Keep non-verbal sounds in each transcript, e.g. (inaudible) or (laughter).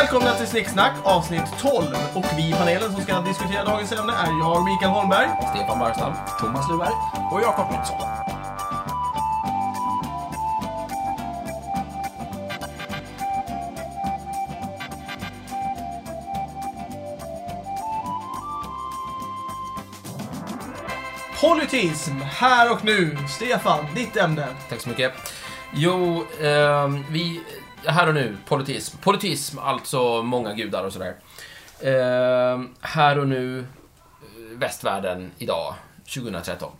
Välkomna till Snicksnack avsnitt 12. Och vi i panelen som ska diskutera dagens ämne är jag, Mikael Holmberg. Stefan Barstam. Thomas Luberg. Och Jakob Nilsson. Politism, här och nu. Stefan, ditt ämne. Tack så mycket. Jo, ehm, vi... Här och nu, politism. Politism, alltså många gudar och sådär. Ehm, här och nu, eh, västvärlden idag, 2013.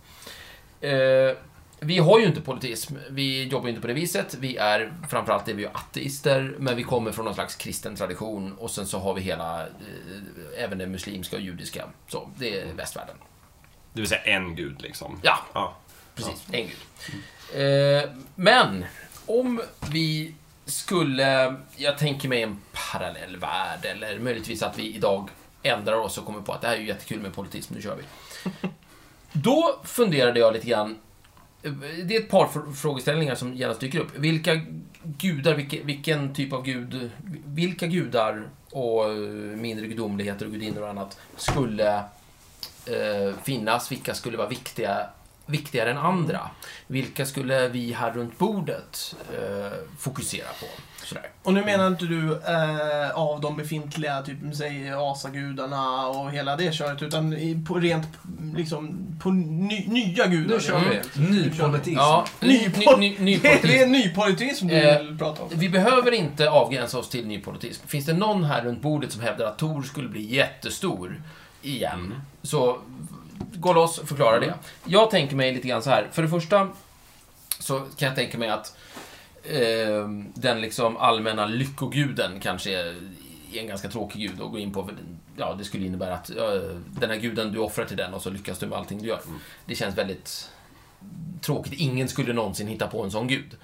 Ehm, vi har ju inte politism. Vi jobbar ju inte på det viset. Vi är, framförallt är vi ju ateister, men vi kommer från någon slags kristen tradition och sen så har vi hela, eh, även det muslimska och judiska. Så, det är västvärlden. Det vill säga en gud liksom. Ja, Ja. Precis, en gud. Eh, men, om vi skulle, jag tänker mig en parallell värld, eller möjligtvis att vi idag ändrar oss och kommer på att det här är ju jättekul med politism, nu kör vi. (laughs) Då funderade jag lite grann, det är ett par fr- frågeställningar som genast dyker upp. Vilka gudar, vilken, vilken typ av gud, vilka gudar och eh, mindre gudomligheter och gudinnor och annat skulle eh, finnas, vilka skulle vara viktiga, viktigare än andra? Vilka skulle vi här runt bordet eh, fokusera på? Sådär. Och nu menar inte du eh, av de befintliga, typ säg asagudarna och hela det köret, utan i, på rent liksom på ny, nya gudar. Nu kör vi. Ny politism. Ja, ny, ny, ny, ny (laughs) det, är, nypolitism du Eh, vill prata om. Vi behöver inte avgränsa oss till ny politism. Finns det någon här runt bordet som hävdar att Tor skulle bli jättestor igen, så gå loss och förklara det. Jag tänker mig lite grann så här. För det första så kan jag tänka mig att eh, den liksom allmänna lyckoguden kanske är en ganska tråkig gud att gå in på. För, ja, det skulle innebära att eh, den här guden, du offrar till den och så lyckas du med allting du gör. Det känns väldigt tråkigt. Ingen skulle någonsin hitta på en sån gud.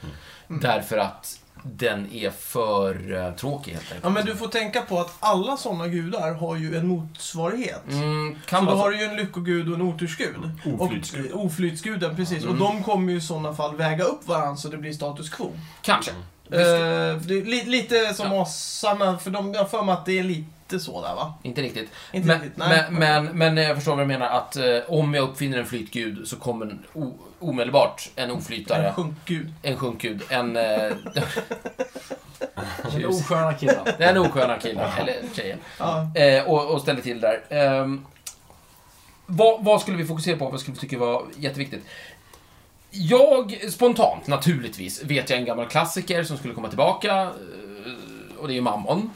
Därför att den är för uh, tråkig helt enkelt. Ja, men du får tänka på att alla sådana gudar har ju en motsvarighet. Mm, kan Så då vara har så. du ju en lyckogud och en otursgud. Oflytsgud. Och, oflytsguden, precis. Mm. Och de kommer ju i sådana fall väga upp varandra så det blir status quo. Kanske. Eh, det är li, lite som Ja. asarna, för de, jag har för mig att det är lite så där va? Inte riktigt. Inte men, riktigt, men, men, men jag förstår vad du menar att eh, om jag uppfinner en flytgud så kommer en o, omedelbart en oflytare, En sjunkgud. en sjunkgud, en... Eh, (laughs) Den osköna killen. den osköna killen, eller tjejen. Ja. Eh, och, och ställer till där. Ehm, vad, vad skulle vi fokusera på? Vad skulle vi tycka var jätteviktigt? Jag, spontant, naturligtvis, vet jag en gammal klassiker som skulle komma tillbaka. eh, Och det är ju Mammon.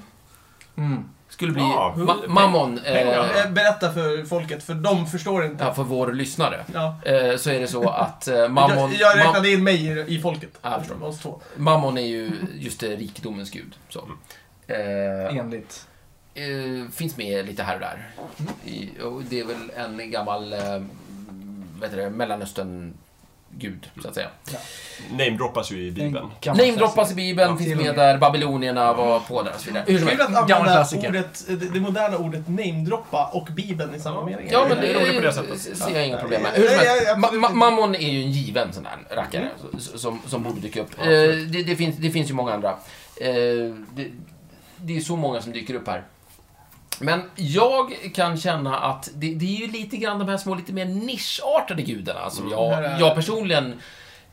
Mm. Skulle bli... Ja, ma- Mammon, Eh, eh, Berätta för folket, för de förstår inte. ja, för vår lyssnare, Ja. eh, så är det så att eh, Mammon... jag, jag ma- räknade in mig i, i folket. Förstår. Oss två. Mammon är ju just det, rikedomens gud. Så. Eh, Enligt. eh, finns med lite här och där. I, och det är väl en gammal, eh, vad heter det, Mellanöstern-gud, så att säga. Namedroppas ju i Bibeln. Namedroppas i. Bibeln, Ja, finns med där, babylonierna var på där och så vidare. Hur som helst. Gammal ordet, det, moderna ordet namedroppa och Bibeln i samma mening. Ja, men det, Det är på det sättet. ser jag inga Ja. problem med. Ja, Hur som ja, helst, ja, Ma-. Mammon är ju en given sån här rackare så- som, som borde dyka upp. Ja, Eh, det, det, finns, det finns ju många andra. Eh, det, det är så många som dyker upp här. Men jag kan känna att det, det är ju lite grann de här små, lite mer nischartade gudarna som Mm, jag, jag personligen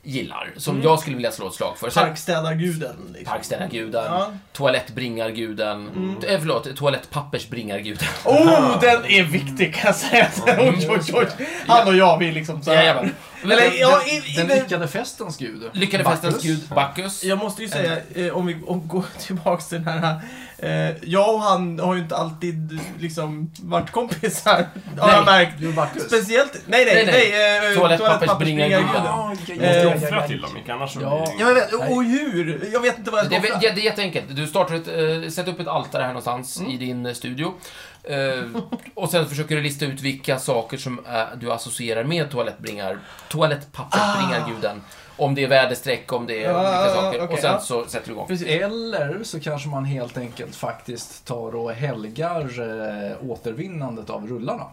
gillar. Som Mm. jag skulle vilja slå ett slag för. Parkstädarguden. Liksom. Parkstädarguden, Ja. toalettbringarguden, Mm. eh, förlåt, toalettpappersbringarguden. Oh, (laughs) den är viktig kan jag säga. oj, oj, oj. Han och jag, vi liksom så här. Jajamän. Eller, ja, i, i, Den lyckade festens gud. Lyckade Bacchus. festens gud, Bacchus. Jag måste ju säga, eh, om vi om, går (laughs) tillbaks till den här... Eh, jag och han har ju inte alltid liksom varit kompisar, har jag märkt. Bacchus. Speciellt... Nej, nej, Nej, nej. nej. eh. Ja, Eh, Måste offra till dem, annars Ja. blir Ja, men och hur? Jag vet inte vad jag Det ska är, offra. det är jätteenkelt. Du startar ett, sätter upp ett altare här någonstans Mm. i din studio. Eh, och sen försöker du lista ut vilka saker som eh, du associerar med toalettbringar, toalettpappersbringarguden. Om det är väderstreck, om det är Ja, olika saker. okej, och sen ja. så sätter du igång. Precis. Eller så kanske man helt enkelt faktiskt tar och helgar eh, återvinnandet av rullarna.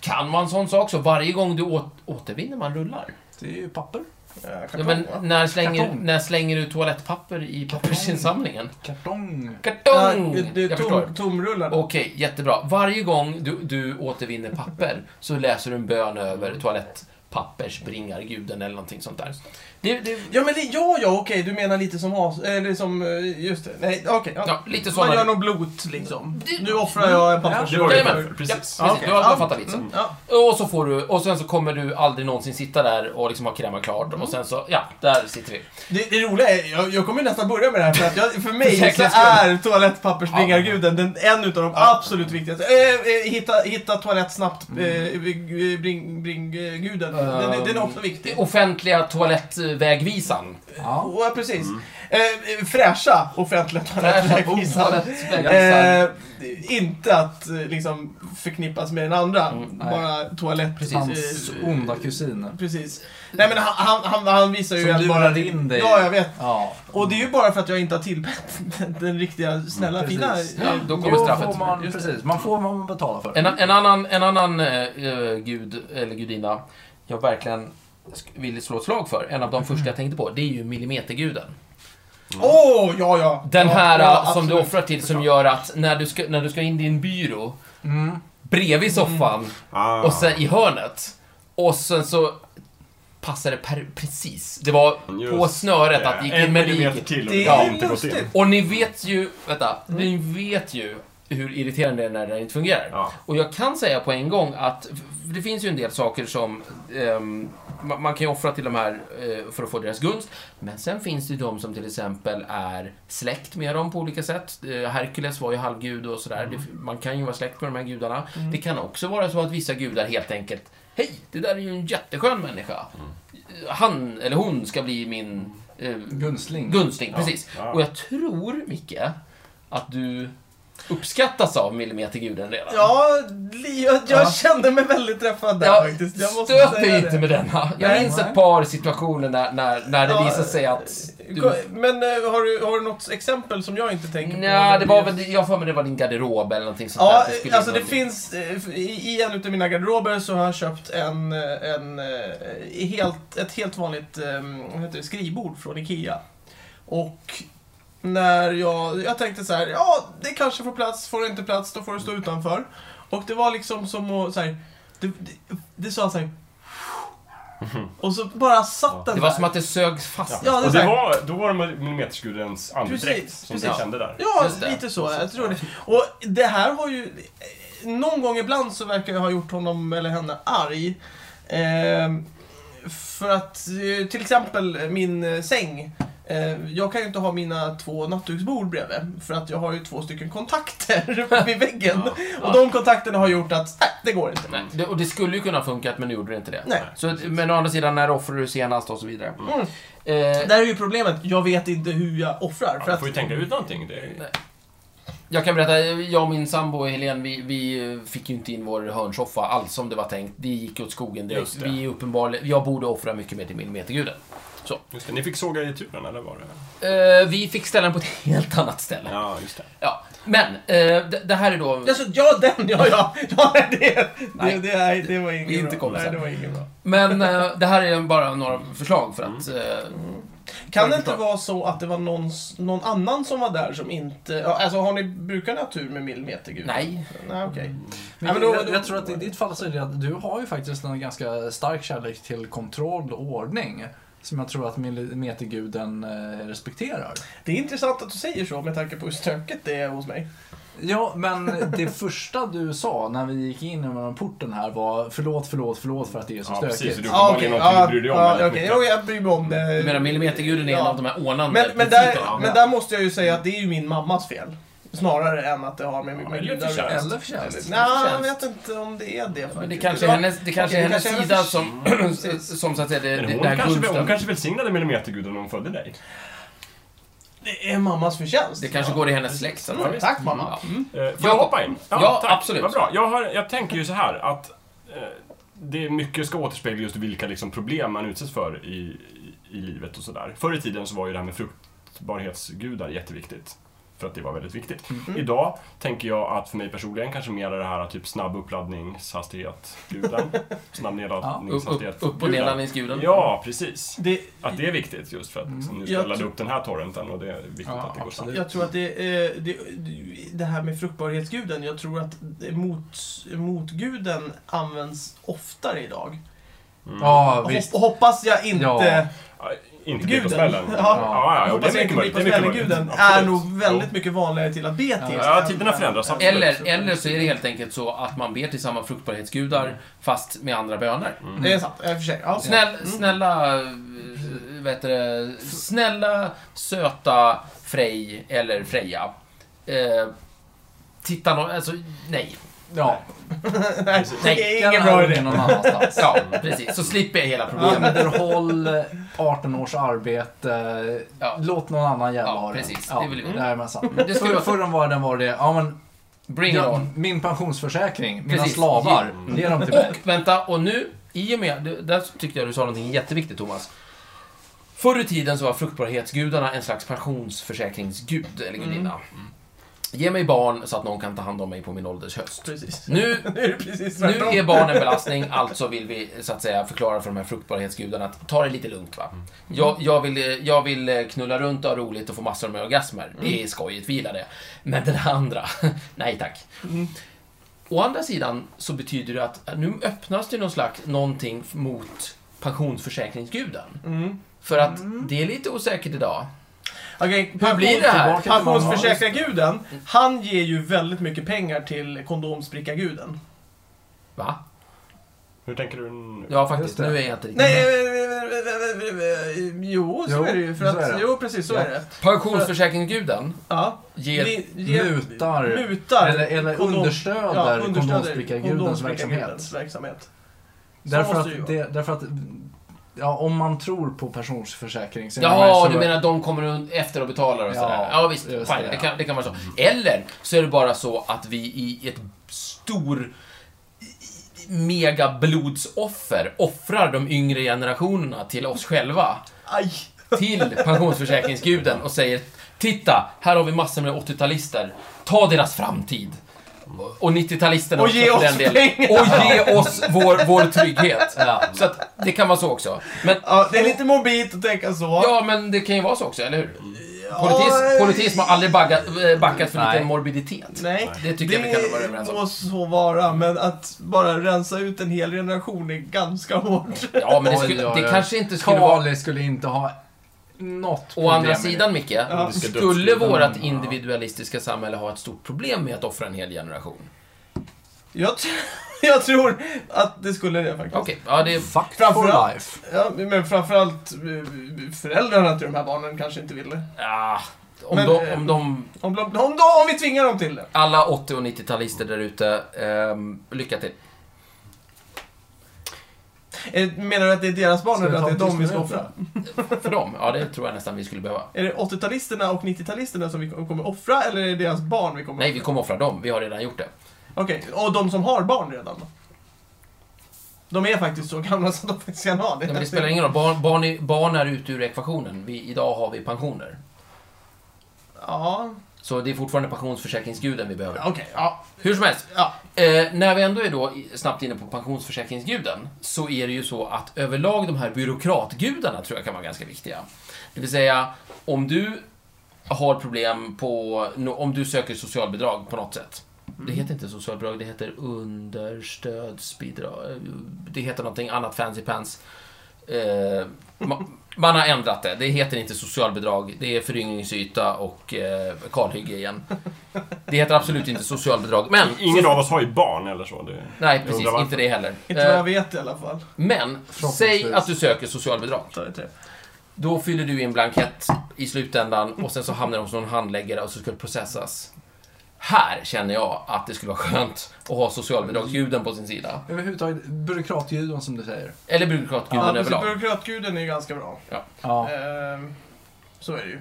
Kan man sån sak så varje gång du åt, återvinner man rullar? Det är ju papper. Eh, Ja, kartong, men va? när slänger, Kartong. när slänger du toalettpapper i pappersinsamlingen? Kartong. Kartong! Ja, det, är tom, tomrullar. Okej, jättebra. Varje gång du, du återvinner papper så läser du en bön över toalettpappersbringarguden eller någonting sånt där. Det, det, Ja, men det, ja, ja, okej, du menar lite som as... Eller som... eh, Just det. Nej, okej. ja. ja, lite Man sådana... gör något blot, liksom. Det- Nu offrar jag en Det pappers... var det Jajamän. för, precis. Ja, precis. Du har, du har fattat vitsen. Mm, ja. Och så får du, och sen så kommer du aldrig någonsin sitta där och liksom ha krämat klart och sen så, ja, där sitter vi. Det, det roliga är, jag, jag kommer nästan börja med det här för att jag, för mig (laughs) så är toalettpappersbringarguden den, en utav de absolut viktigaste. Eh, eh, hitta, hitta toalett snabbt, Mm. eh, bring, bring, eh, guden. Den, är- den är också viktig. Offentliga toalettvägvisan. Ja. Ja, precis. Eh, fräscha offentliga. Toalettvägvisan. Eh, inte att eh, liksom förknippas med den andra. Mm, bara toalett. Precis. Hans Eh, onda kusin. Precis. Nej men han, han, han, visar ju Som lurar bara... in dig. Ja, jag vet. Ja. Och det är ju bara för att jag inte har tillbett den, den riktiga, snälla, Mm, fina... precis. Ja, då kommer Då straffet. Får man, precis, man får vad man betalar för. En, en annan, en annan eh, eh, gud, eller gudinna, jag verkligen vill slå ett slag för, en av de första jag tänkte på, det är ju millimeterguden. Åh, ja, ja! Den ja, här ja, eh, som du offrar till som gör att när du ska, när du ska in i en byrå, Mm. bredvid soffan Ah. och sen i hörnet, och sen så passar det per, precis. Det var på Just snöret att det gick in En med millimeter lik. till och Det det är inte gått lustigt. Och ni vet ju, vänta, Mm. ni vet ju hur irriterande det är när det inte fungerar. Ja. Och jag kan säga på en gång att det finns ju en del saker som ehm, man, man kan ju offra till de här eh, för att få deras gunst. Men sen finns det ju de som till exempel är släkt med dem på olika sätt. Eh, Herkules var ju halvgud och sådär. Mm. Det, man kan ju vara släkt med de här gudarna. Det kan också vara så att vissa gudar helt enkelt Hej, det där är ju en jätteskön människa. Mm. Han eller hon ska bli min eh, Gunstling. Gunstling, precis. Ja. Och jag tror, Micke, att du uppskattas av millimeterguden redan. Ja, jag, jag Ja. kände mig väldigt träffad där Ja, faktiskt. Jag måste Stöt dig det. inte med denna. Jag Nej, minns nej. ett par situationer när, när, när det Ja, visade sig att... Du, Men eh, har, du, har du något exempel som jag inte tänker på? Nja, det var väl, jag för mig det var din garderob eller någonting sånt Ja, där. Det alltså det finns, eh, i en utav mina garderober så har jag köpt en, eh, en helt, ett helt vanligt vad heter det, skrivbord från IKEA. Och när jag, jag tänkte så här, ja det kanske får plats, får det inte plats då får det stå utanför. Och det var liksom som att, så här, det, det, det sa så här, (laughs) och så bara satt den Det var där. som att det sög fast. Ja, det och det var, då var det millimeterskudens andedräkt Precis, som precis. du kände där. Ja, Just det. lite så. Jag tror det. Och det här har ju... Någon gång ibland så verkar jag ha gjort honom eller henne arg. Ehm, för att eh, till exempel min eh, säng. Eh, jag kan ju inte ha mina två nattduksbord bredvid. För att jag har ju två stycken kontakter (laughs) vid väggen. Och de kontakterna har gjort att, nej, det går inte. Nej, det, och det skulle ju kunna ha funkat, men nu gjorde det inte det. Nej. Så, men å andra sidan, när offrade du senast och så vidare. Mm. Eh, Där är ju problemet, jag vet inte hur jag offrar. Ja, För du att, får ju tänka ut någonting. Det, Jag kan berätta, jag och min sambo Helene, vi, vi fick ju inte in vår hörnsoffa alls som det var tänkt. Det gick åt skogen direkt. Vi är uppenbarligen, jag borde offra mycket mer till millimeterguden. Just det, ni fick såga i turen, eller var det? Eh, vi fick ställa den på ett (laughs) helt annat ställe. Ja, just det. Ja. Men, eh, det, det här är då... Alltså, ja, den, ja, ja. (laughs) ja det, det, Nej. det, det, det var inget inte bra. Nej, det var inget bra. Men eh, det här är bara några förslag för att... Eh, Kan det inte vara så att det var någon, någon annan som var där som inte... Alltså har ni, brukar ni ha tur med millimetergud? nej. Nej, okej. Men Ja, men då- jag, då- jag tror att i ditt fall så är det att du har ju faktiskt en ganska stark kärlek till kontroll och ordning. Som jag tror att millimeterguden eh, respekterar. Det är intressant att du säger så med tanke på hur stökigt det är hos mig. Ja, men det första du sa när vi gick in genom porten här var förlåt, förlåt, förlåt för att det är så Ja, stökigt. precis. Det är Ja, uppenbarligen okej. någonting Ja, du bryr dig om okej. mycket. Jo, jag bryr mig om det. Jag menar, millimeterguden är en Ja. av de här ordnande Men, men, där, men där måste jag ju säga att det är ju min mammas fel. Snarare än att det har med, med gudar att göra. Eller förtjänst. Nej, jag vet inte om det är det. Men det kanske är hennes, det kanske är hennes sida (laughs) som, som så att säga, det, det, hon, det här kanske, hon kanske välsignade millimeterguden när hon födde dig. Det är mammas förtjänst. Det kanske går i hennes släkt. Tack mamma. Mm. Eh, Får Ja. jag hoppa in? Ja, tack. absolut. Vad bra. Jag, har, jag tänker ju så här att eh, det är mycket ska återspegla just vilka liksom, problem man utsätts för i, i, i livet och sådär. Förr i tiden så var ju det här med fruktbarhetsgudar jätteviktigt. För att det var väldigt viktigt. Mm. Idag tänker jag att för mig personligen kanske mer är det här typ snabb uppladdningshastighet, guden. (laughs) snabb Upp, upp, nedladdningshastighet. upp och guden. nedladdningsguden. Ja, precis. Det, Att det är viktigt just för att liksom, nu ska Jag ladda upp den här torrenten och det är viktigt Ja, att det går snabbt. jag tror att det, eh, det, det här med fruktbarhetsguden, jag tror att mot, motguden används oftare idag. Mm. Ja, visst. hop- hoppas jag inte... Ja. Inte Guden. smällen. (laughs) Ja. ja, ja, det är jag mycket möjligt. Det är mycket möjligt. smälleguden. Absolut. Är nog väldigt mycket vanligare till att be till. Ja, tiderna förändras, än- absolut. Eller, eller så är det helt enkelt så att man ber till samma fruktbarhetsgudar fast med andra böner. Mm. Det är sant, i och för sig. Ja. Snäll, Mm. snälla, eh, vet det, snälla, söta Frej eller Freja. Eh, titta nå, alltså nej. Ja, Nej, (laughs) det är ingen bra idé. någon annanstans. Ja, (laughs) precis. Så slipper jag hela problemet. Underhåll, 18 års arbete, Ja. låt någon annan jävla Ja, ha den. precis. Det vill vi. Jajamensan. Det skulle Förr, vara- förr världen var det, ja men, Bring it ja, on. min pensionsförsäkring, mina Precis. slavar, Mm. ge dem till mig. Och vänta, och nu, i och med, det- där tyckte jag du sa någonting jätteviktigt Thomas. Förr i tiden så var fruktbarhetsgudarna en slags pensionsförsäkringsgud eller gudinna. Ge mig barn så att någon kan ta hand om mig på min ålders höst. Precis. Nu, (laughs) Nu är precis nu är barn en belastning, alltså vill vi så att säga förklara för de här fruktbarhetsgudarna att ta det lite lugnt va. Jag, jag, vill, jag vill eh, knulla runt och ha roligt och få massor med orgasmer. Det är skojigt, vi gillar det. Men den andra, (laughs) nej tack. Mm. Å andra sidan så betyder det att nu öppnas det någon slags någonting mot pensionsförsäkringsguden. Mm. För att det är lite osäkert idag. Okej, Hur blir det här? Mamma. Pensionsförsäkrarguden, han ger ju väldigt mycket pengar till kondomsprickarguden. Va? Hur tänker du? nu? Ja, faktiskt. Nu är jag inte riktigt Nej, med. eh, jo, så Jo, är det ju. För så att, är det. Jo, precis så Ja. är det. Pensionsförsäkringsguden Ja. ger... Ge- ge- Mutar. mutar Eller, eller kondom- understöder ja, understöder kondomsprickargudens verksamhet. verksamhet. Därför att, det, därför att, ja, om man tror på pensionsförsäkring så Ja, du menar att de kommer efter och betalar och Ja, sådär? Ja, visst. Fine, det, kan, det kan vara så. Eller så är det bara så att vi i ett stor mega blodsoffer offrar de yngre generationerna till oss själva. Aj! Till pensionsförsäkringsguden och säger Titta, här har vi massor med 80-talister. Ta deras framtid. Och 90-talisterna Och också ge för oss den delen. pengar. Och ge oss vår, vår trygghet. Så att det kan vara så också. Men, Ja, det är lite mobilt att tänka så. ja, men det kan ju vara så också, eller hur? Ja, Politism, eh, politism har aldrig baggat, eh, backat för Nej. lite morbiditet. Nej, Det tycker jag vi kan vara överens om. må så vara, men att bara rensa ut en hel generation är ganska hårt. Ja, men det, Oj, skulle, oj, det oj. kanske inte skulle vara... Kali skulle inte ha något Å andra sidan, Micke, Ja. Skulle vårt individualistiska samhälle ha ett stort problem med att offra en hel generation? Jag, (laughs) jag tror att det skulle det faktiskt. Okej, ja det... Fuck for life. Ja, men framförallt eh, föräldrarna till de här barnen kanske inte vill det. Ja, om, Men, de, eh, om de... Om, de, om, de, om vi tvingar dem till det. Alla 80 och 90-talister där ute, ehm, lycka till. Eh, Menar du att det är deras barn eller att det är dem vi ska offra? För dem, ja det tror jag nästan vi skulle behöva. Är det 80-talisterna och 90-talisterna som vi kommer offra eller är det deras barn vi kommer Nej, offra? vi kommer offra dem. Vi har redan gjort det. Okej, och de som har barn redan då? De är faktiskt så gamla så att de faktiskt kan ha det. Ja, men det spelar ingen roll. Barn, barn, är, barn är ute ur ekvationen. Vi, idag har vi pensioner. Ja, Så det är fortfarande pensionsförsäkringsguden vi behöver. okej. ja, Hur som helst. ja. Eh, när vi ändå är då snabbt inne på pensionsförsäkringsguden så är det ju så att överlag de här byråkratgudarna tror jag kan vara ganska viktiga. Det vill säga, om du har problem på... Om du söker socialbidrag på något sätt. Det heter inte socialbidrag, det heter understödsbidrag. Det heter någonting annat fancy pants. Eh, man har ändrat det. Det heter inte socialbidrag. Det är föryngringsyta och eh, kalhygge igen. Det heter absolut inte socialbidrag. Men... Ingen av oss har ju barn eller så. Det... Nej, precis. Inte det heller. Inte vad Eh, jag vet i alla fall. Men, säg att du söker socialbidrag. Då fyller du i en blankett i slutändan och sen så hamnar det hos någon handläggare och så ska det processas. Här känner jag att det skulle vara skönt att ha socialbidragsguden på sin sida. Överhuvudtaget, byråkratljuden som du säger. Eller byråkratguden Ja, överlag. Byråkratguden är ju ganska bra. Ja. Ehm, så är det ju.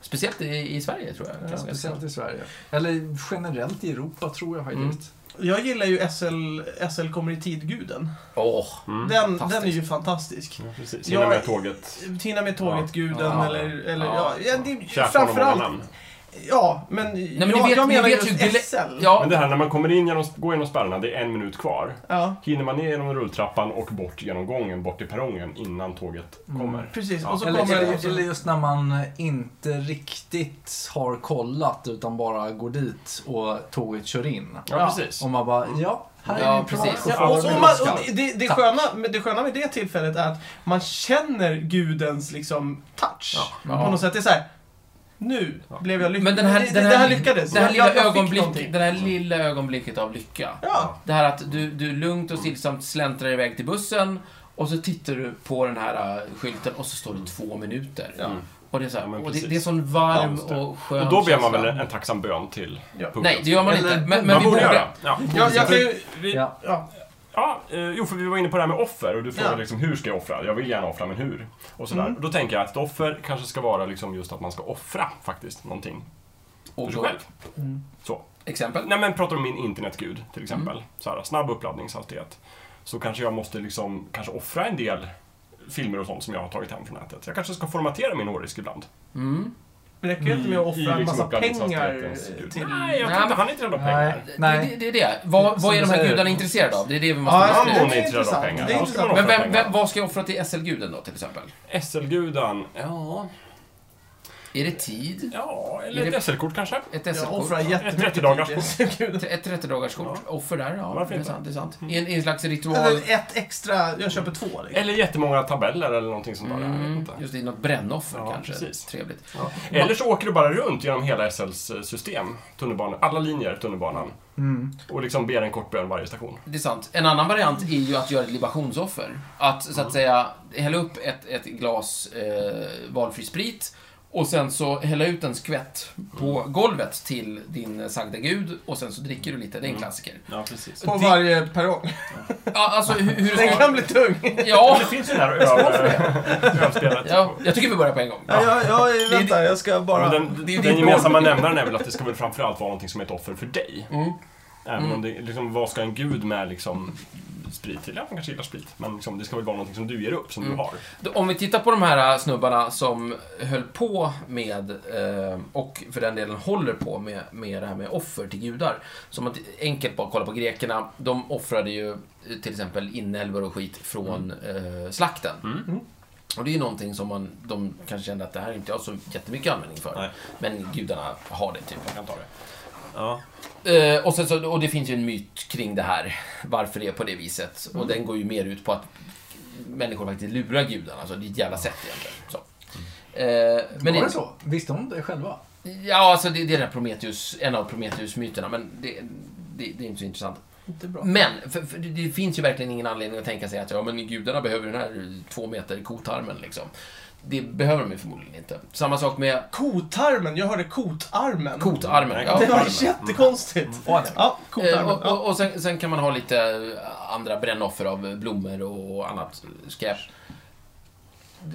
Speciellt i, i Sverige, tror jag. Ganska Speciellt i Sverige. Eller generellt i Europa, tror jag faktiskt. Jag gillar ju SL, SL kommer i tid-guden. Åh, Mm. Den, den är ju fantastisk. Ja, precis. Hinna med tåget. Hinna med tåget-guden Ja. eller... eller Ja. ja. Ja, det, framförallt. Ja, men, men jag, ni vet- jag menar vet just ju- det- SL. Ja, Men det här när man kommer in genom, går genom spärrarna, det är en minut kvar. Ja, Hinner man ner genom rulltrappan och bort genom gången, bort till perrongen innan tåget kommer. precis. Ja. Och så Eller, kommer eller, det... eller just när man inte riktigt har kollat utan bara går dit och tåget kör in. Ja, Ja. precis. Och man bara, ja, här Ja, är precis. Ja, och, och man, och det, det, sköna, men det sköna med det tillfället är att man känner gudens liksom touch. Ja. På något sätt. Det är så här. Nu blev jag lycklig. men den här, det, den det, det här här, lyckades. det här Jag- lilla jag, jag ögonblick, det här lilla ögonblicket av lycka. Ja. Det här att du, du lugnt och stillsamt släntrar iväg till bussen och så tittar du på den här äh, skylten och så står det två minuter. Ja. Och det är, så här, Ja, och det, det är sån varm Ja, och skön Och då ber man väl en, en tacksam bön till Ja. Nej, det gör man inte. Men, men man vi borde göra. Ja. Jag, jag kan ju... Vi, Ja. Ja. Eh, jo, för vi var inne på det här med offer och du frågade Ja. liksom hur ska jag offra? Jag vill gärna offra, men hur? Och sådär. Mm. Då tänker jag att ett offer kanske ska vara liksom just att man ska offra faktiskt någonting Och för sig själv. Mm. Så. exempel? Nej men pratar om min internetgud till exempel. Mm. Så här, snabb uppladdningshastighet. Så kanske jag måste liksom kanske offra en del filmer och sånt som jag har tagit hem från nätet. Jag kanske ska formatera min hårddisk ibland. Mm. Det räcker ju inte med att offra en massa pengar till... Nej, jag tror inte han är intresserad av pengar. Nej. Det, det, det är det. Vad, vad är de här gudarna intresserade av? Det är det vi måste Ja, Han är intresserad av pengar. Men vem, vem, vad ska jag offra till SL-guden då, till exempel? SL-gudan, ja... Är det tid? Ja, eller ett SL-kort kanske? Ett SL-kort? Ett jättemycket 30-dagars tid till Gud. Ett 30-dagarskort? Offer där, ja. Varför Det är sant. Det är sant. I en, en slags ritual. Eller ett extra, jag köper två. Liksom. Eller jättemånga tabeller eller någonting sånt där. Jag vet Mm, inte. just det, något brännoffer Ja, kanske. precis. Trevligt. Ja. Eller så åker du bara runt genom hela SLs system, tunnelbanan, alla linjer tunnelbanan. Mm. Och liksom ber en kort bön varje station. Det är sant. En annan variant är ju att göra ett libationsoffer. Att, så att säga, hälla upp ett, ett glas eh, valfri sprit och sen så hälla ut en skvätt på golvet till din sagda gud och sen så dricker du lite. Det är en klassiker. Ja, precis. På varje perrong. Ja, alltså hur, hur Den kan bli tung. Ja, Det finns ju det här öl, ölspelet. ja, jag tycker vi börjar på en gång. Ja, jag, jag, vänta, jag ska bara... Men den, det är den gemensamma nämnaren är väl att det ska väl framförallt vara någonting som är ett offer för dig. Mm. Även Mm. om det, liksom, vad ska en gud med liksom sprit till? Ja, man kanske gillar sprit. Men liksom, det ska väl vara någonting som du ger upp, som Mm. du har. Om vi tittar på de här snubbarna som höll på med, eh, och för den delen håller på med, med det här med offer till gudar. Som att enkelt bara kolla på grekerna. De offrade ju eh, till exempel inälvor och skit från eh, slakten. Mm. Och det är ju någonting som man, de kanske kände att det här är inte jag så jättemycket användning för. Nej. Men gudarna har det typ. Jag kan ta det. Ja. Eh, och, sen så, och det finns ju en myt kring det här, varför det är på det viset. Och den går ju mer ut på att människor faktiskt lurar gudarna, alltså det är ett jävla sätt egentligen. Så. Eh, men Var det, det så? Visste de det själva? Ja, alltså det, det är Prometheus, en av Prometheus-myterna, men det, det, det är inte så intressant. Inte bra. Men, för, för det, det finns ju verkligen ingen anledning att tänka sig att ja, men gudarna behöver den här två meter kotarmen liksom. Det behöver de ju förmodligen inte. Samma sak med Kotarmen, jag hörde kotarmen. kotarmen. Ja, Det var jättekonstigt. Åh, nej. Ja, Eh, kotarmen. och, Ja. och, och sen, sen kan man ha lite eh, andra brännoffer av blommor och annat skräp.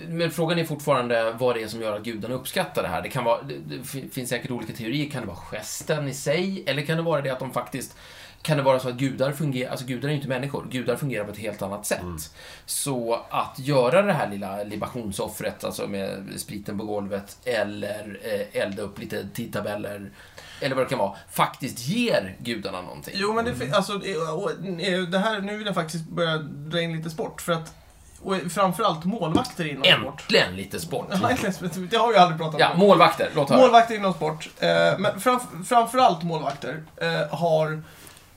Men frågan är fortfarande vad det är som gör att gudarna uppskattar det här. Det, kan vara, det, det fin- finns säkert olika teorier. Kan det vara gesten i sig? Eller kan det vara det att de faktiskt... Kan det vara så att gudar fungerar... Alltså gudar är ju inte människor. Gudar fungerar på ett helt annat sätt. Så att göra det här lilla libationsoffret, alltså med spriten på golvet, eller eh, elda upp lite tidtabeller, eller vad det kan vara, faktiskt ger gudarna någonting. Jo, men det, fin- alltså, det- eh, det här, nu vill jag faktiskt börja dra in lite sport. För att, och framförallt målvakter inom sport. Äntligen lite sport. (laughs) Ja, äntligen, Det har vi aldrig pratat Ja, om. målvakter. Låt höra. Målvakter inom sport. Eh, men framf framförallt målvakter eh, har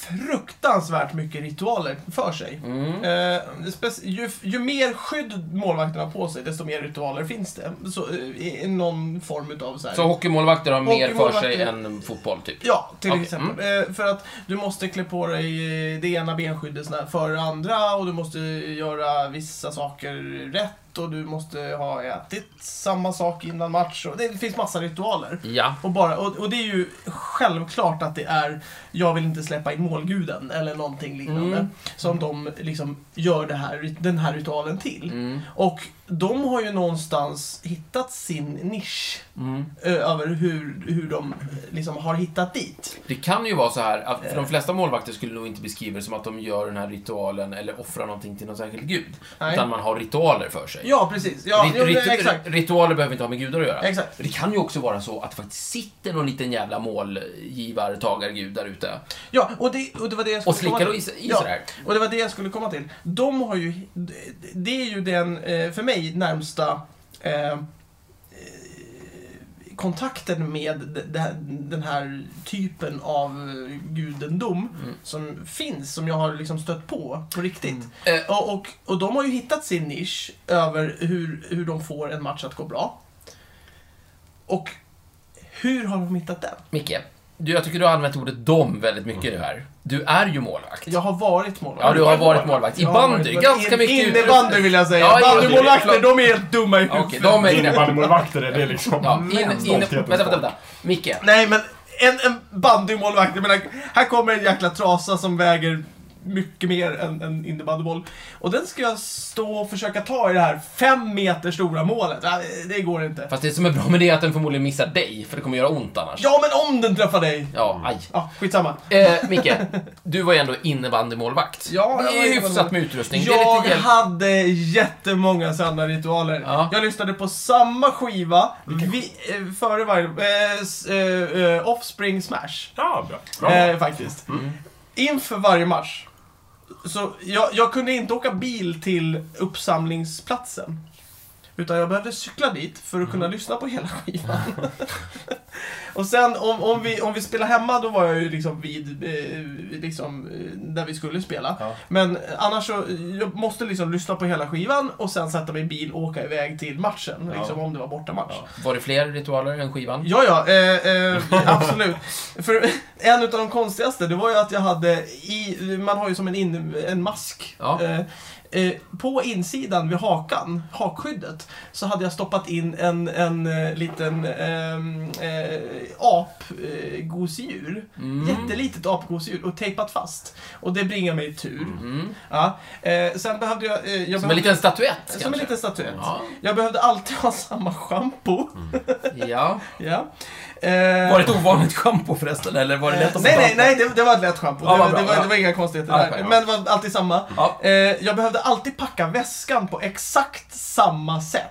fruktansvärt mycket ritualer för sig. Mm. Eh, ju, ju mer skydd målvakterna har på sig, desto mer ritualer finns det. Så, eh, i, i någon form utav så här. Så hockeymålvakter har mer för sig än fotboll, typ? Ja, till Okej, exempel. Eh, för att du måste klä på dig eh, det ena benskyddet såna här före det andra och du måste göra vissa saker rätt och du måste ha ätit samma sak innan match. Och det finns massa ritualer. Ja. Och, bara, och, och det är ju självklart att det är jag vill inte släppa in målguden eller någonting liknande. Mm. Som de liksom gör det här, den här ritualen till. Mm. Och de har ju någonstans hittat sin nisch Mm. över hur, hur de eh, liksom har hittat dit. Det kan ju vara så här, att Eh. för de flesta målvakter skulle nog inte beskriva det som att de gör den här ritualen eller offrar någonting till någon särskild gud. Nej. Utan man har ritualer för sig. Ja, precis. Ja, Rit- jo, det- ritu- exakt. Ritualer behöver inte ha med gudar att göra. Exakt. Det kan ju också vara så att det faktiskt sitter någon liten jävla målgivartagargud där ute Ja, och det, och det var det jag skulle och slickar komma och till. i, sig- i Ja. Och det var det jag skulle komma till. De har ju... Det är ju den, eh, för mig, närmsta eh, eh, kontakten med de- de- den här typen av eh, gudendom Mm. som finns, som jag har liksom stött på på riktigt. Mm. Eh, Och, och, och de har ju hittat sin nisch över hur, hur de får en match att gå bra. Och hur har de hittat den? Micke, du, jag tycker du har använt ordet dom väldigt mycket nu här. Du är ju målvakt. Jag har varit målvakt. Ja, du har varit målvakt. I bandy, ganska in- mycket Innebandy vill jag säga. Ja. Bandymålvakter, de är helt dumma i huvudet. De är Innebandymålvakter är det liksom. Ja, in, in, vänta, vänta, vänta. Micke, Nej, men en, en bandymålvakt, jag menar, här kommer en jäkla trasa som väger mycket mer än en innebandyboll. Och den ska jag stå och försöka ta i det här fem meter stora målet. Det går inte. fast det som är bra med det är att den förmodligen missar dig, för det kommer göra ont annars. Ja, men om den träffar dig! Ja, aj. Ja, skitsamma. Eh, Micke, du var ju ändå innebandymålvakt. Ja, jag var hyfsat med utrustning. Jag hade jättemånga sanna ritualer. Ja. Jag lyssnade på samma skiva vi, eh, före varje... Eh, eh, eh, Offspring Smash. Ja, bra. bra. Eh, faktiskt. Mm. Inför varje match. Så jag, jag kunde inte åka bil till uppsamlingsplatsen. Utan jag behövde cykla dit för att kunna Mm. lyssna på hela skivan. (laughs) och sen om, om, vi, om vi spelar hemma, då var jag ju liksom vid, eh, liksom, eh, där vi skulle spela. Ja. Men annars så, jag måste liksom lyssna på hela skivan och sen sätta mig i bil och åka iväg till matchen. Ja. Liksom om det var bortamatch. Ja. Var det fler ritualer än skivan? Ja, ja, eh, eh, (laughs) absolut. För en av de konstigaste, det var ju att jag hade i, man har ju som en, in, en mask. Ja. Eh, eh, på insidan vid hakan, hakskyddet, så hade jag stoppat in en, en eh, liten ehm, eh, apgosedjur. Mm. Jättelitet apgosedjur och tejpat fast. Och det bringar mig tur. Mm. Ja. Eh, sen behövde jag... Eh, jag Som en behövde, liten statyett, Som en kanske? liten statyett. Ja. Jag behövde alltid ha samma schampo. ja. (laughs) Ja. Eh, Var det ett ovanligt schampo förresten, eller var det lätt att få nej, nej, nej, det, det var ett lätt schampo. Ja, det, det, var, ja. det var inga konstigheter Ja, där. ja. Men det var alltid samma. Ja. Eh, jag behövde alltid packa väskan på exakt samma sätt.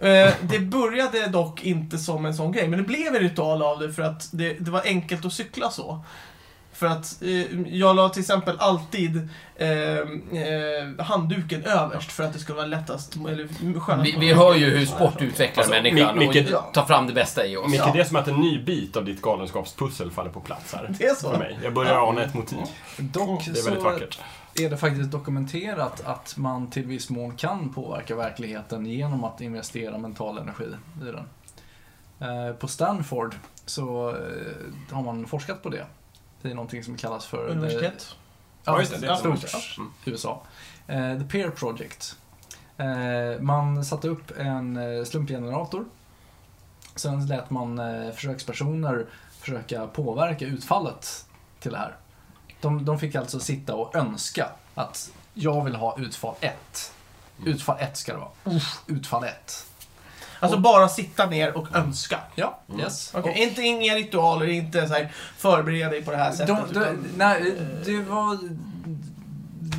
Ja. Eh, det började dock inte som en sån grej, men det blev en ritual av det för att det, det var enkelt att cykla så. För att eh, jag la till exempel alltid eh, eh, handduken överst för att det skulle vara lättast, eller skönast. Vi, vi hör ju hur sport utvecklar Alltså, människan Mi- och Micke- tar fram det bästa i oss. Micke, Ja. det är som att en ny bit av ditt galenskapspussel faller på plats här. Det är så. För mig. Jag börjar ana ett motiv. Dock Det är väldigt så vackert. Är det faktiskt dokumenterat att man till viss mån kan påverka verkligheten genom att investera mental energi i den. Eh, På Stanford så eh, har man forskat på det. Det är någonting som kallas för... Universitet. Ja, just det, det är stort stort. Mm. USA. Eh, The Peer Project. Man satte upp en slumpgenerator. Sen lät man försökspersoner försöka påverka utfallet till det här. De, de fick alltså sitta och önska att jag vill ha utfall 1. Utfall 1 ska det vara. Utfall 1. Alltså bara sitta ner och önska. Ja, Mm. yes. Okej, inte inga ritualer, inte så här förbereda dig på det här De, sättet. de, utan- nej, det var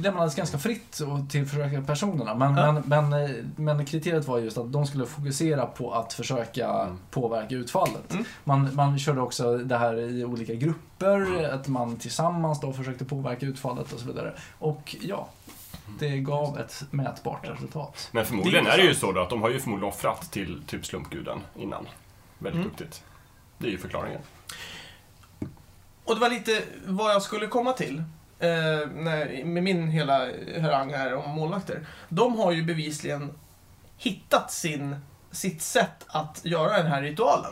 lämnades ganska fritt och till försökarpersonerna. Men, Ja. men, men, eh, men kriteriet var just att de skulle fokusera på att försöka Mm. påverka utfallet. Mm. Man, man körde också det här i olika grupper, att man tillsammans då försökte påverka utfallet och så vidare. Och ja, det gav ett mätbart resultat. Men förmodligen Det är är det ju så då att de har ju förmodligen offrat till typ slumpguden innan. Väldigt Mm. duktigt. Det är ju förklaringen. Och det var lite vad jag skulle komma till. Eh, när, med min hela harang här om målvakter. De har ju bevisligen hittat sin, sitt sätt att göra den här ritualen.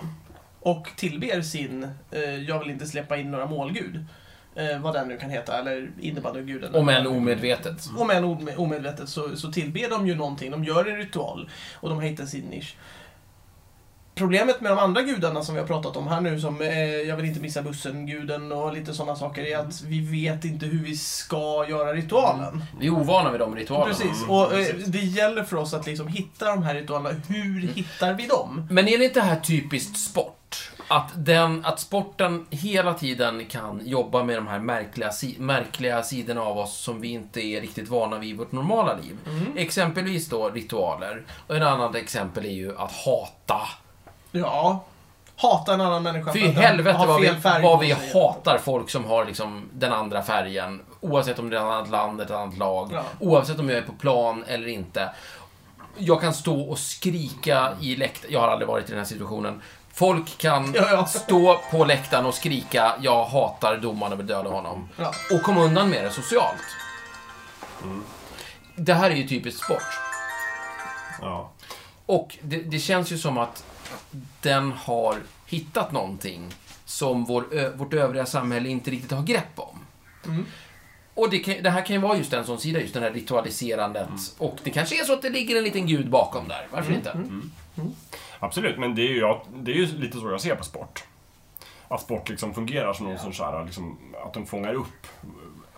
Och tillber sin, eh, jag vill inte släppa in några målgud. Eh, vad den nu kan heta, eller innebandyguden. Om än omedvetet. Om än ome- omedvetet så, så tillber de ju någonting. De gör en ritual och de har hittat sin nisch. Problemet med de andra gudarna som vi har pratat om här nu, som eh, jag vill inte missa bussen-guden och lite sådana saker, är att vi vet inte hur vi ska göra ritualen. Vi är ovana vid de ritualerna. Precis, Mm, och eh, det gäller för oss att liksom hitta de här ritualerna. Hur hittar vi dem? Men är det inte här typiskt sport? Att, den, att sporten hela tiden kan jobba med de här märkliga, märkliga sidorna av oss som vi inte är riktigt vana vid i vårt normala liv. Exempelvis då ritualer. Och en annan exempel är ju att hata. Ja, hata en annan människa Fy för att den helvete har vad vi, fel färg vad på vi sig. hatar folk som har liksom den andra färgen. Oavsett om det är ett annat land, ett annat lag. Ja. Oavsett om jag är på plan eller inte. Jag kan stå och skrika i läktaren. Jag har aldrig varit i den här situationen. Folk kan Ja, ja. stå på läktaren och skrika “Jag hatar domaren och vill döda honom” Ja. och komma undan med det socialt. Det här är ju typiskt sport. Ja. Och det, det känns ju som att den har hittat någonting som vår, ö, vårt övriga samhälle inte riktigt har grepp om. Mm. Och det, kan, det här kan ju vara just en sån sida, just den här ritualiserandet. Mm. Och det kanske är så att det ligger en liten gud bakom där. Varför inte? Absolut, men det är, ju, jag- det är ju lite så jag ser på sport. Att sport liksom fungerar som någon sorts så här, liksom, att de fångar upp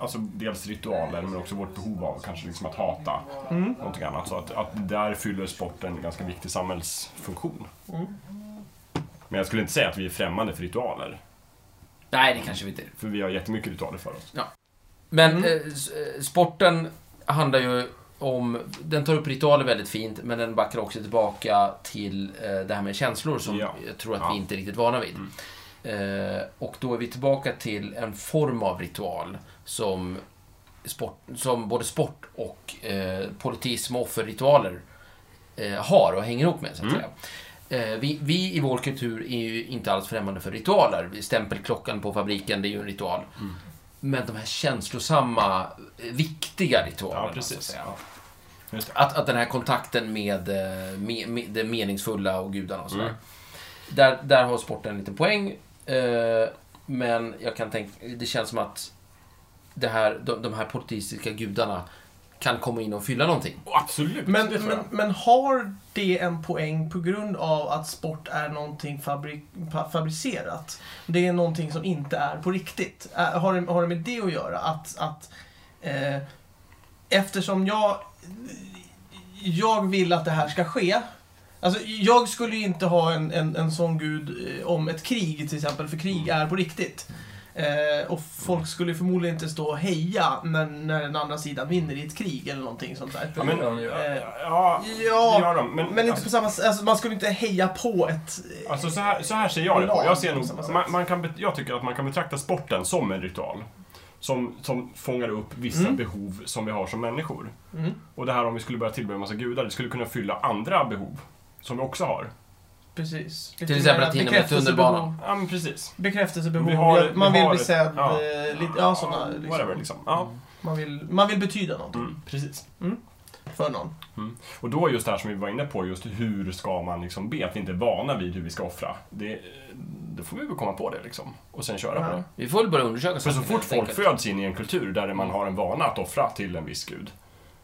Alltså dels ritualer men också vårt behov av kanske liksom att hata någonting annat. Så att, att där fyller sporten en ganska viktig samhällsfunktion. Men jag skulle inte säga att vi är främmande för ritualer. Nej, det kanske vi inte är. För vi har jättemycket ritualer för oss. Men Mm. eh, eh, sporten handlar ju om... Den tar upp ritualer väldigt fint, men den backar också tillbaka till eh, det här med känslor som Ja. jag tror att Ja. vi inte är riktigt vana vid. Mm. Eh, och då är vi tillbaka till en form av ritual som, sport, som både sport och eh, politism och offerritualer eh, har och hänger ihop med, så att Mm. Eh, vi, vi i vår kultur är ju inte alls främmande för ritualer. Stämpelklockan på fabriken, det är ju en ritual. Mm. Men de här känslosamma, eh, viktiga ritualerna, Ja, så att precis. säga. Att, att den här kontakten med, eh, med, med det meningsfulla och gudarna och sådär. Mm. Där, där har sporten en liten poäng. Eh, men jag kan tänka, det känns som att det här, de, de här politiska gudarna kan komma in och fylla någonting. Och Absolut, Men, men, men har det en poäng på grund av att sport är någonting fabrik, fa- fabricerat? Det är någonting som inte är på riktigt. Har det, har det med det att göra? Att, att eh, eftersom jag, jag vill att det här ska ske. Alltså, jag skulle ju inte ha en, en, en sån gud eh, om ett krig till exempel, för krig är på riktigt. Eh, och folk skulle förmodligen inte stå och heja när, när den andra sidan vinner i ett krig eller någonting sånt där. Ja, men, Eh, ja, Ja, gör de. Men, men inte alltså, på samma sätt. Alltså, man skulle inte heja på ett... eh, Alltså så här, så här ser jag det på. Jag, ser nog, man, man kan, jag tycker att man kan betrakta sporten som en ritual. Som, som fångar upp vissa Mm. behov som vi har som människor. Mm, Och det här om vi skulle börja tillbe en massa gudar, det skulle kunna fylla andra behov. Som vi också har. Precis. Till exempel att hinna med tunnelbanan. Ja, men precis. Bekräftelsebehov. Vi har- vi man vill har- bli sedd. ja. eh, lite, ja, sådana. Whatever Liksom. liksom. Ja. Man, vill, man vill betyda någonting Mm, precis. för någon. Och då just det här som vi var inne på, just hur ska man liksom be? Att vi inte är vana vid hur vi ska offra. Det, då får vi väl komma på det liksom. Och sen köra på Ja. det. Vi får väl börja undersöka För så saken, fort helt folk enkelt. föds in i en kultur där man har en vana att offra till en viss gud,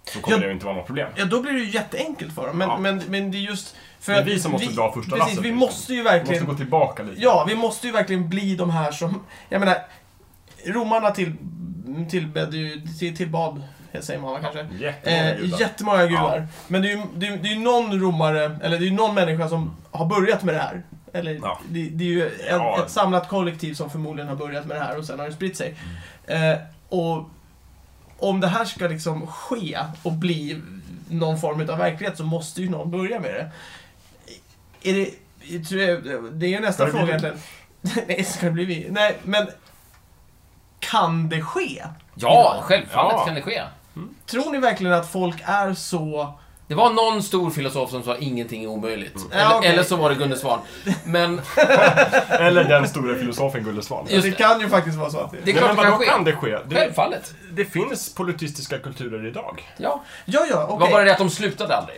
så kommer Ja. det inte vara något problem. Ja, då blir det ju jätteenkelt för dem. Men, Ja. men, men det är just... För Det är vi som måste dra första Precis, lasset, vi liksom. måste ju Vi måste verkligen... gå tillbaka lite. Ja, vi måste ju verkligen bli de här som... Jag menar, romarna till, tillbad ju... Till, tillbad, säger man kanske? Jättemånga Eh, gudar. jättemånga gudar. Men det är ju det är, det är någon romare, eller det är ju någon människa som har börjat med det här. Eller Ja. det, det är ju en, Ja. ett samlat kollektiv som förmodligen har börjat med det här och sen har det spritt sig. Mm. Eh, och om det här ska liksom ske och bli någon form av verklighet så måste ju någon börja med det. Är det... jag tror jag- Det är nästa det fråga egentligen. (laughs) Nej, ska det bli vi? Nej, men... Kan det ske? Ja, idag? självfallet Ja. kan det ske. Tror ni verkligen att folk är så... Det var någon stor filosof som sa ingenting är omöjligt. Mm. Eller, Ja, okej. eller så var det Gunde Svan. Men (laughs) Eller den stora filosofen Gulle Svan. Just det det. kan ju faktiskt vara så att det... Det är klart men det kan ske. kan det ske? Det, självfallet. det finns politistiska kulturer idag. Ja. Ja, ja, Det okej. var bara det att de slutade aldrig.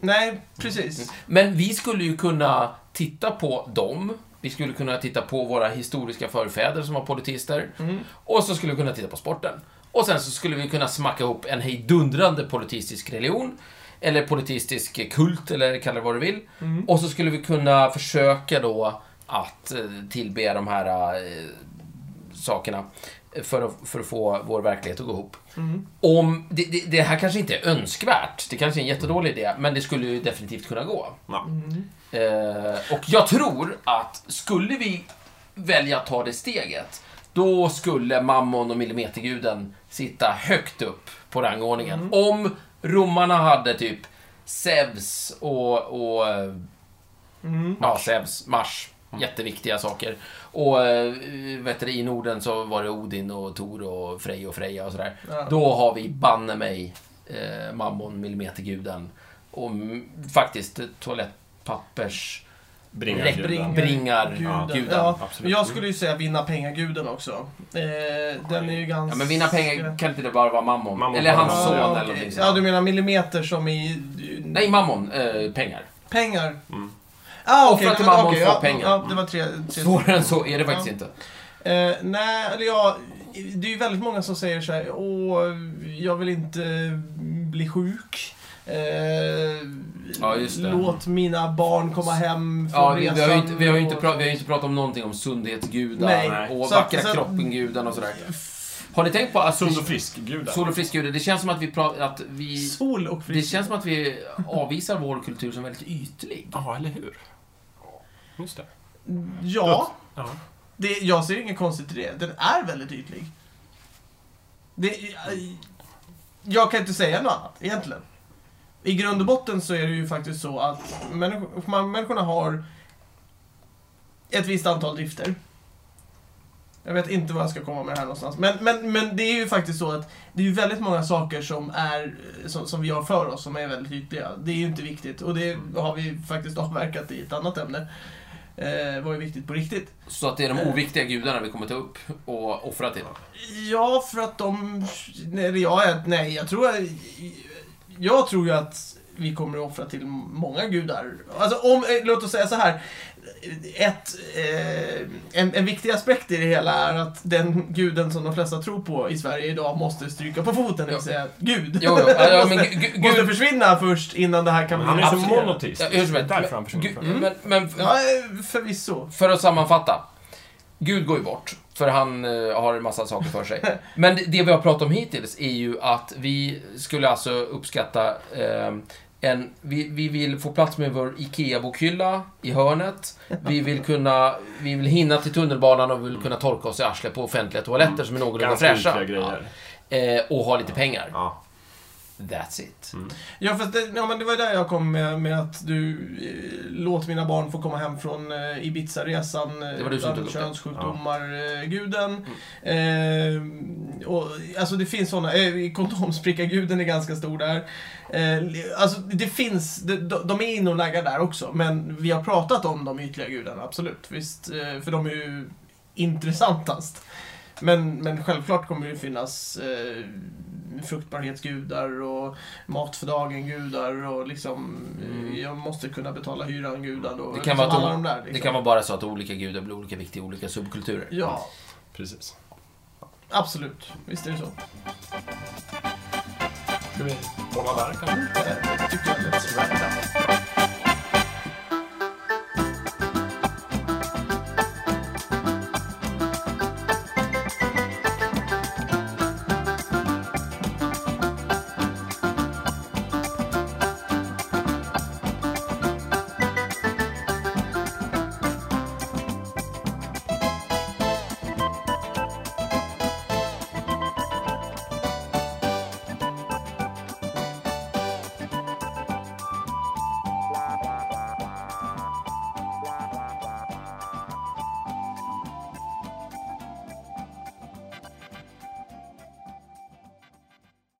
Nej, precis. Men vi skulle ju kunna titta på dem. Vi skulle kunna titta på våra historiska förfäder som var politister. Mm. Och så skulle vi kunna titta på sporten. Och sen så skulle vi kunna smacka ihop en hejdundrande politistisk religion. eller politistisk kult, eller kalla det vad du vill. Mm. Och så skulle vi kunna försöka då att eh, tillbe de här eh, sakerna för att, för att få vår verklighet att gå ihop. Mm. Om, det, det, det här kanske inte är önskvärt, det kanske är en jättedålig idé, men det skulle ju definitivt kunna gå. Mm. Eh, och jag tror att skulle vi välja att ta det steget, då skulle Mammon och Millimeterguden sitta högt upp på rangordningen. Om romarna hade typ Zeus och, och eh, Mm. ja, Zeus, Mars, jätteviktiga saker. Och eh, vet du, i Norden så var det Odin och Tor och Frej och Freja och sådär. Ja. Då har vi banne mig eh, Mammon, Millimeterguden. Och mm, faktiskt toalettpappers Bringar Räck- guden. bringar Guden. guden. Ja, absolut. jag skulle ju säga vinna pengaguden också. Eh, den är ju ganska... Ja, men vinna pengar kan inte det bara vara Mammon? Mammon eller hans bara- son ja, eller någonting Ja, du menar millimeter som i... Nej, Mammon. Eh, pengar. Pengar. Mm. Ah, Offra okej. till mammon, okej, få ja, pengar. Ja, det var tre... tre (laughs) Svårare än så är det faktiskt Ja. inte. Eh, nej, eller ja, det är ju väldigt många som säger så här, åh, jag vill inte bli sjuk. Eh, Ja. Låt mina barn komma hem från Ja, vi, vi, har ju resan inte, vi, har inte och- pra, vi har inte pratat om någonting om sundhetsgudar Nej. och vackra så- kroppen-gudar och sådär. Har ni tänkt på att Sund och frisk gudar. sol och frisk-gudar, det känns som att vi, pra, att vi Sol och Det frisk. känns som att vi avvisar vår kultur som väldigt ytlig. Ja, eller hur? Just det. Ja, Ja. det, jag ser inget konstigt i det. Den är väldigt ytlig. Det, jag kan inte säga något annat, egentligen. I grund och botten så är det ju faktiskt så att människor, människorna har ett visst antal drifter. Jag vet inte vad jag ska komma med det här någonstans. Men, men, men det är ju faktiskt så att det är ju väldigt många saker som, är, som, som vi har för oss som är väldigt ytliga. Det är ju inte viktigt och det har vi faktiskt avverkat i ett annat ämne. Eh, vad är viktigt på riktigt? Så att det är de oviktiga gudarna vi kommer ta upp och offra till. Ja, för att de... Nej, jag nej, jag tror... Jag tror ju att vi kommer att offra till många gudar. Alltså, om, eh, låt oss säga så här. Ett, eh, en, en viktig aspekt i det hela är att den guden som de flesta tror på i Sverige idag måste stryka på foten, det vill säga Gud. Jo, jo, ja, ja, men måste, gu- gu- (laughs) måste Gud- försvinna först innan det här kan Men bli han är så monoteist. Ja, hur som Det är helst. därför han försvinner. Gu- från. Men, men Ja, eh, förvisso. för att sammanfatta. Gud går ju bort, för han eh, har en massa saker för sig. (laughs) Men det, det vi har pratat om hittills är ju att vi skulle alltså uppskatta eh, en, vi, vi vill få plats med vår IKEA-bokhylla i hörnet. Vi vill kunna, vi vill hinna till tunnelbanan och vi vill kunna torka oss i arslet på offentliga toaletter som är någorlunda Ganska fräscha. Ja. Eh, och ha lite pengar. Ja. That's it. Ja, fast det, ja, men det var där jag kom med, med att du eh, låt mina barn få komma hem från eh, Ibiza-resan. Eh, Det var du som utan tog upp det. Könssjukdomar-guden. Eh, och, alltså det finns sådana, eh, kondomsprickarguden är ganska stor där. Eh, alltså det finns, de, de är inne och naggar där också, men vi har pratat om de ytliga gudarna, absolut. Visst, eh, för de är ju intressantast. Men, men självklart kommer det finnas eh, fruktbarhetsgudar och mat för dagen-gudar och liksom Mm. eh, jag måste kunna betala hyran-gudar och Det kan liksom vara alla de- där. Det Liksom. kan vara bara så att olika gudar blir olika viktiga i olika subkulturer. Ja, Precis. absolut. Visst är det så. Ska vi hålla där kanske? Eh, tycker jag. Up.